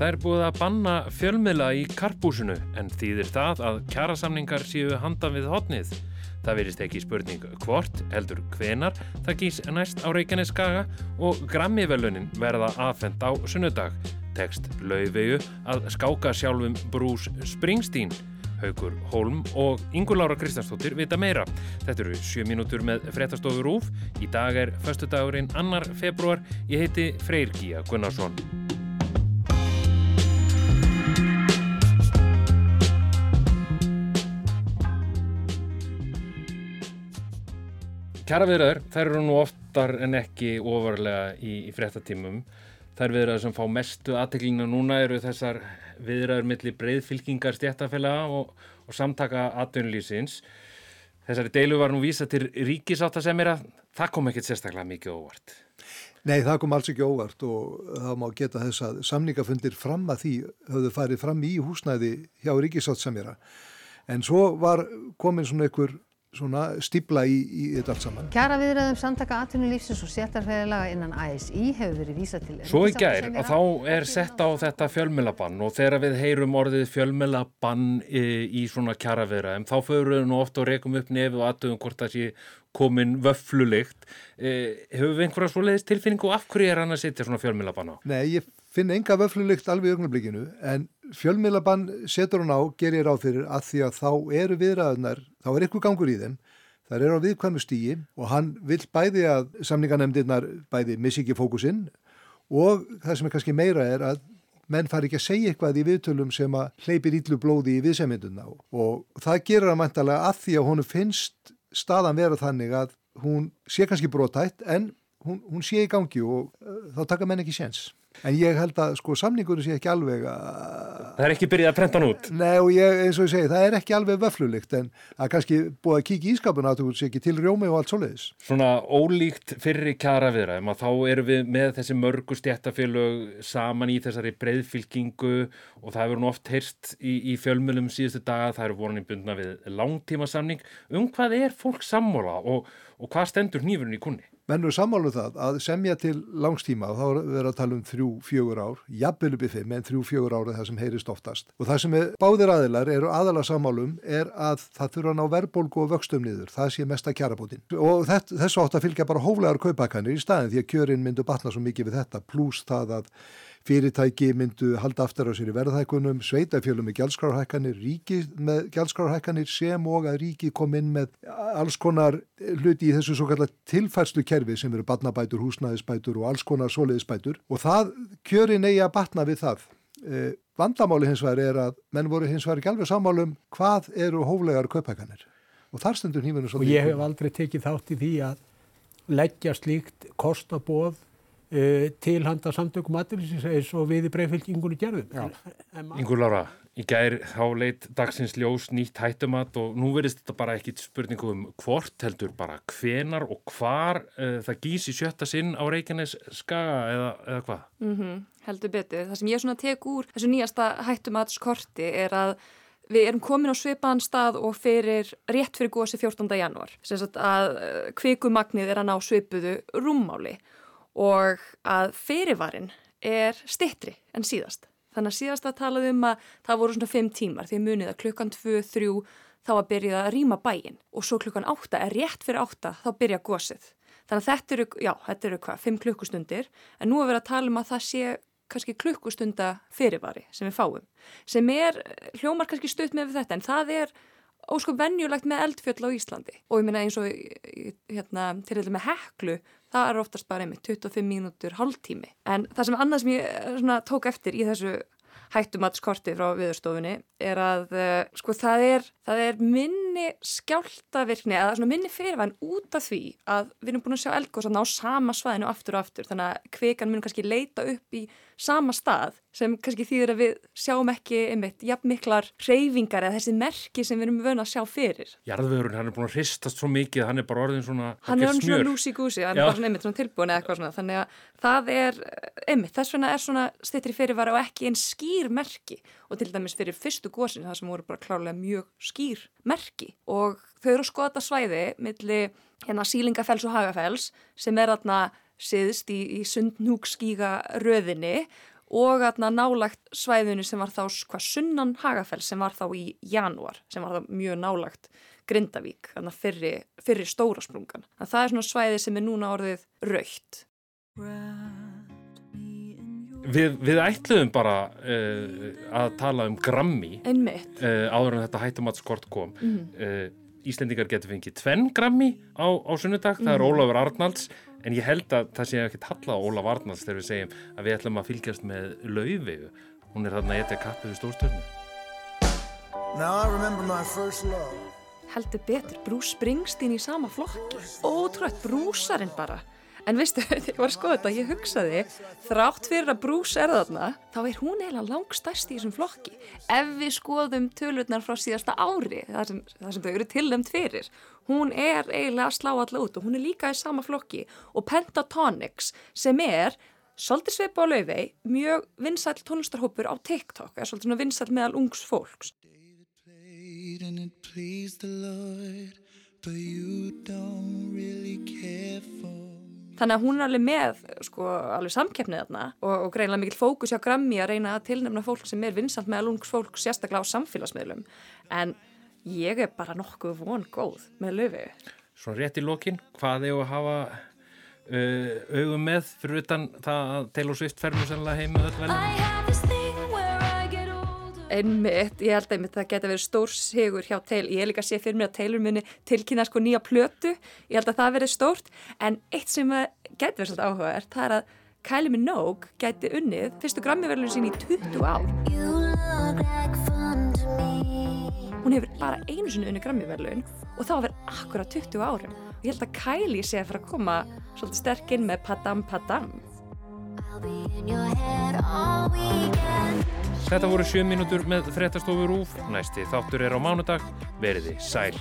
Það er búið að banna fjölmiðla í karpúsinu en þýðir það að kjærasamningar séu handan við hotnið. Það verist ekki spurning hvort, heldur hvenar, það gís næst á Reykjanes skaga og Grammy-velunin verða aðfend á sunnudag. Tekst laufegu að skáka sjálfum Bruce Springsteen. Haugur Holm og Ingur Lára Kristjánsdóttir vita meira. Þetta eru 7 mínútur með fretastofur úf. Í dag er förstu dagurinn annar februar. Ég heiti Freyr Gíja Gunnarsson. Kjara viðraður, þær eru nú oftar en ekki ofarlega í, í frettatímum. Þær viðraður sem fá mestu aðteklingna núna eru þessar viðraður millir breyðfylkingar stjættafélaga og, og samtaka atvinnulísins. Þessari deilu var nú vísa til ríkisáttasemira. Það kom ekkert sérstaklega mikið óvart. Nei, það kom alls ekki óvart og það má geta þess að samningafundir fram að því höfðu farið fram í húsnæði hjá ríkisáttasemira. En svo var komin svona einhver stíbla í, í þetta allt saman. Kjara viðræðum samtaka atvinnulífsins og séttarfæðilaga innan ASI hefur verið vísað til... Svo í gær að þá er sett á þetta fjölmjölabann og þegar við heyrum orðið fjölmjölabann í, í svona kjara viðræðum þá förum við nú ofta og rekum upp nefið og aðtöðum hvort það sé komin vöflulikt. Eh, hefur við einhverja svo leiðist tilfinningu og af hverju er hann að setja svona fjölmjölabann á? Nei, ég finn enga vöflulikt alveg í ögnablikinu en fjölmiðlabann setur hann á, gerir ráð fyrir að því að þá eru viðræðunar, þá er eitthvað gangur í þeim, það eru á viðkvæmu stígi og hann vil bæði að samninganemndirnar bæði missi ekki fókusinn og það sem er kannski meira er að menn fari ekki að segja eitthvað í viðtölum sem að hleypir ítlu blóði í viðsemynduna og það gerir hann mæntalega að því að honum finnst staðan vera þannig að hún sé kannski brotætt en hún, hún sé í gangi og uh, þá taka menn ekki séns. En ég held að sko samningunum sé ekki alveg að... Það er ekki byrjað að prenta hann út? Nei og ég, eins og ég segi, það er ekki alveg vöflulikt en það kannski búið að kíkja í skapuna að þú sé ekki til rjómi og allt svoleiðis. Svona ólíkt fyrri kjara viðræðum að þá erum við með þessi mörgu stjættafélög saman í þessari breyðfylkingu og það hefur nú oft heyrst í, í fjölmjölum síðustu daga, það eru vorunin bundna við langtíma samning. Um hvað er fólk sammóla og, og hvað stendur nýfurinn í kunni? Mennur sammálu um það að semja til langstíma og þá verður að tala um þrjú, fjögur ár, jafnvel upp í fimm en þrjú, fjögur ár er það sem heyrist oftast. Og það sem er, báðir aðilar eru aðala sammálum er að það þurfa að ná verðbólgu og vöxtum niður, það sé mesta kjarabótin. Og þess, þessu átt að fylgja bara hóflegar kaupakanir í staðin því að kjörin myndu batna svo mikið við þetta, pluss það að fyrirtæki myndu halda aftur á sér í verðhækkunum, sveitafjölum með gjaldskráhækkanir, ríki með gjaldskráhækkanir sem og að ríki kom inn með alls konar hluti í þessu svo kallar tilfærslu kerfi sem eru batnabætur, húsnæðisbætur og alls konar soliðisbætur og það kjörin eigi að batna við það. Eh, vandamáli hins vegar er að menn voru hins vegar ekki alveg sammálum hvað eru hóflegar kauphækkanir og þar stendur nýmunu svo. Og ég hef aldrei tekið þátt í því að leggja slíkt kostabóð til handa samtökum aðriðsins eins og við í breyfylgingunni gerðum. Ingur Lára, í gær þá leitt dagsins ljós nýtt hættumat og nú verðist þetta bara ekkit spurningu um hvort heldur bara hvenar og hvar uh, það gís í sjötta sinn á Reykjanes skaga eða, eða hvað? Mm -hmm, heldur betur. Það sem ég svona tek úr þessu nýjasta hættumatskorti er að Við erum komin á sveipaðan stað og fyrir rétt fyrir gósi 14. januar. Þess að eh, kvikumagnið er að ná sveipuðu rúmmáli og að fyrirvarin er stittri en síðast. Þannig að síðast að talaðu um að það voru svona 5 tímar því munið að klukkan 2-3 þá að byrja að rýma bæin og svo klukkan 8 er rétt fyrir 8 þá byrja gósið. Þannig að þetta eru, já, þetta eru hvað, 5 klukkustundir en nú er verið að tala um að það sé kannski klukkustunda fyrirvari sem við fáum. Sem er, hljómar kannski stutt með þetta en það er óskum vennjulegt með eldfjöll á Íslandi. Og ég minna eins og hérna, til eitthvað með heklu það er oftast bara einmitt 25 mínútur hálftími. En það sem annað sem ég eh, svona, tók eftir í þessu hættumatskorti frá viðurstofunni er að uh, sko það er, það er minni skjáltavirkni eða svona minni fyrirvæn út af því að við erum búin að sjá eldgóðsatna á sama svæðinu aftur og aftur þannig að kvekan mun kannski leita upp í sama stað sem kannski þýðir að við sjáum ekki einmitt jafn miklar reyfingar eða þessi merki sem við erum vöna að sjá fyrir. Jarðvegurinn, hann er búin að hristast svo mikið, hann er bara orðin svona hann er orðin svona lúsi-gúsi, hann Já. er bara svona einmitt svona tilbúin eða eitthvað svona, þannig að það er einmitt, þess vegna er svona stittri fyrirvara og ekki einn skýr merki og til dæmis fyrir fyrstu gósin það sem voru bara klálega mjög skýr merki og þau eru að skoða þetta svæði millir hérna Sílingafells og Hagafells sem er aðna siðst í, í sundnúkskíga röðinni og aðna nálagt svæðinu sem var þá hvað sunnan Hagafell sem var þá í janúar sem var þá mjög nálagt Grindavík, þannig að fyrri, fyrri stóra sprungan. Það er svona svæði sem er núna orðið raukt. Við, við ætluðum bara uh, að tala um Grammy Einmitt. uh, áður en þetta hættumatskort kom. Mm. Uh, Íslendingar getur fengið tvenn Grammy á, á sunnudag, það er Mhm. Ólafur Arnalds en ég held að það sé ekki talla á Ólaf Arnalds þegar við segjum að við ætlum að fylgjast með Laufeyju. Hún er þarna eitthvað kappið við stórstjörnu. Now I remember my first love. Heldur betur, Bruce Springsteen í sama flokki. Ótrúið, brúsarinn bara. En veistu, þegar ég var að skoða þetta, ég hugsaði, þrátt fyrir að Bruce er þarna, þá er hún eiginlega langstærst í þessum flokki. Ef við skoðum tölurnar frá síðasta ári, það sem, það sem þau eru tilnæmt fyrir, hún er eiginlega að slá alla út og hún er líka í sama flokki. Og Pentatonix, sem er svolítið svipa á laufey, mjög vinsæll tónlistarhópur á TikTok, er svolítið svona vinsæll meðal ungs fólks. Played Þannig að hún er alveg með sko, alveg samkeppnið þarna og, og greinlega mikil fókus hjá Grammy að reyna að tilnefna fólk sem er vinsalt með alungs fólk sérstaklega á samfélagsmiðlum. En ég er bara nokkuð von góð með löfi. Svona rétt í lokin, hvað er að hafa uh, augum með fyrir utan það að Taylor Swift fer mjög sannlega heim með öll velum? Einmitt, ég held að einmitt það geti verið stór sigur hjá Taylor. Ég er líka að sé fyrir mér að Taylor muni tilkynna sko nýja plötu. Ég held að það verið stórt. En eitt sem geti verið svolítið áhugavert, það er að Kylie Minogue geti unnið fyrstu Grammy-verðlun sín í 20 ár. Hún hefur bara einu sinni unnið Grammy-verðlun og þá verið akkurat 20 árum. Og ég held að Kylie sé að fara að koma svolítið sterk inn með Padam Padam. Þetta voru sjö mínútur með fréttastofu Rúf. Næsti þáttur er á mánudag. Veriði sæl.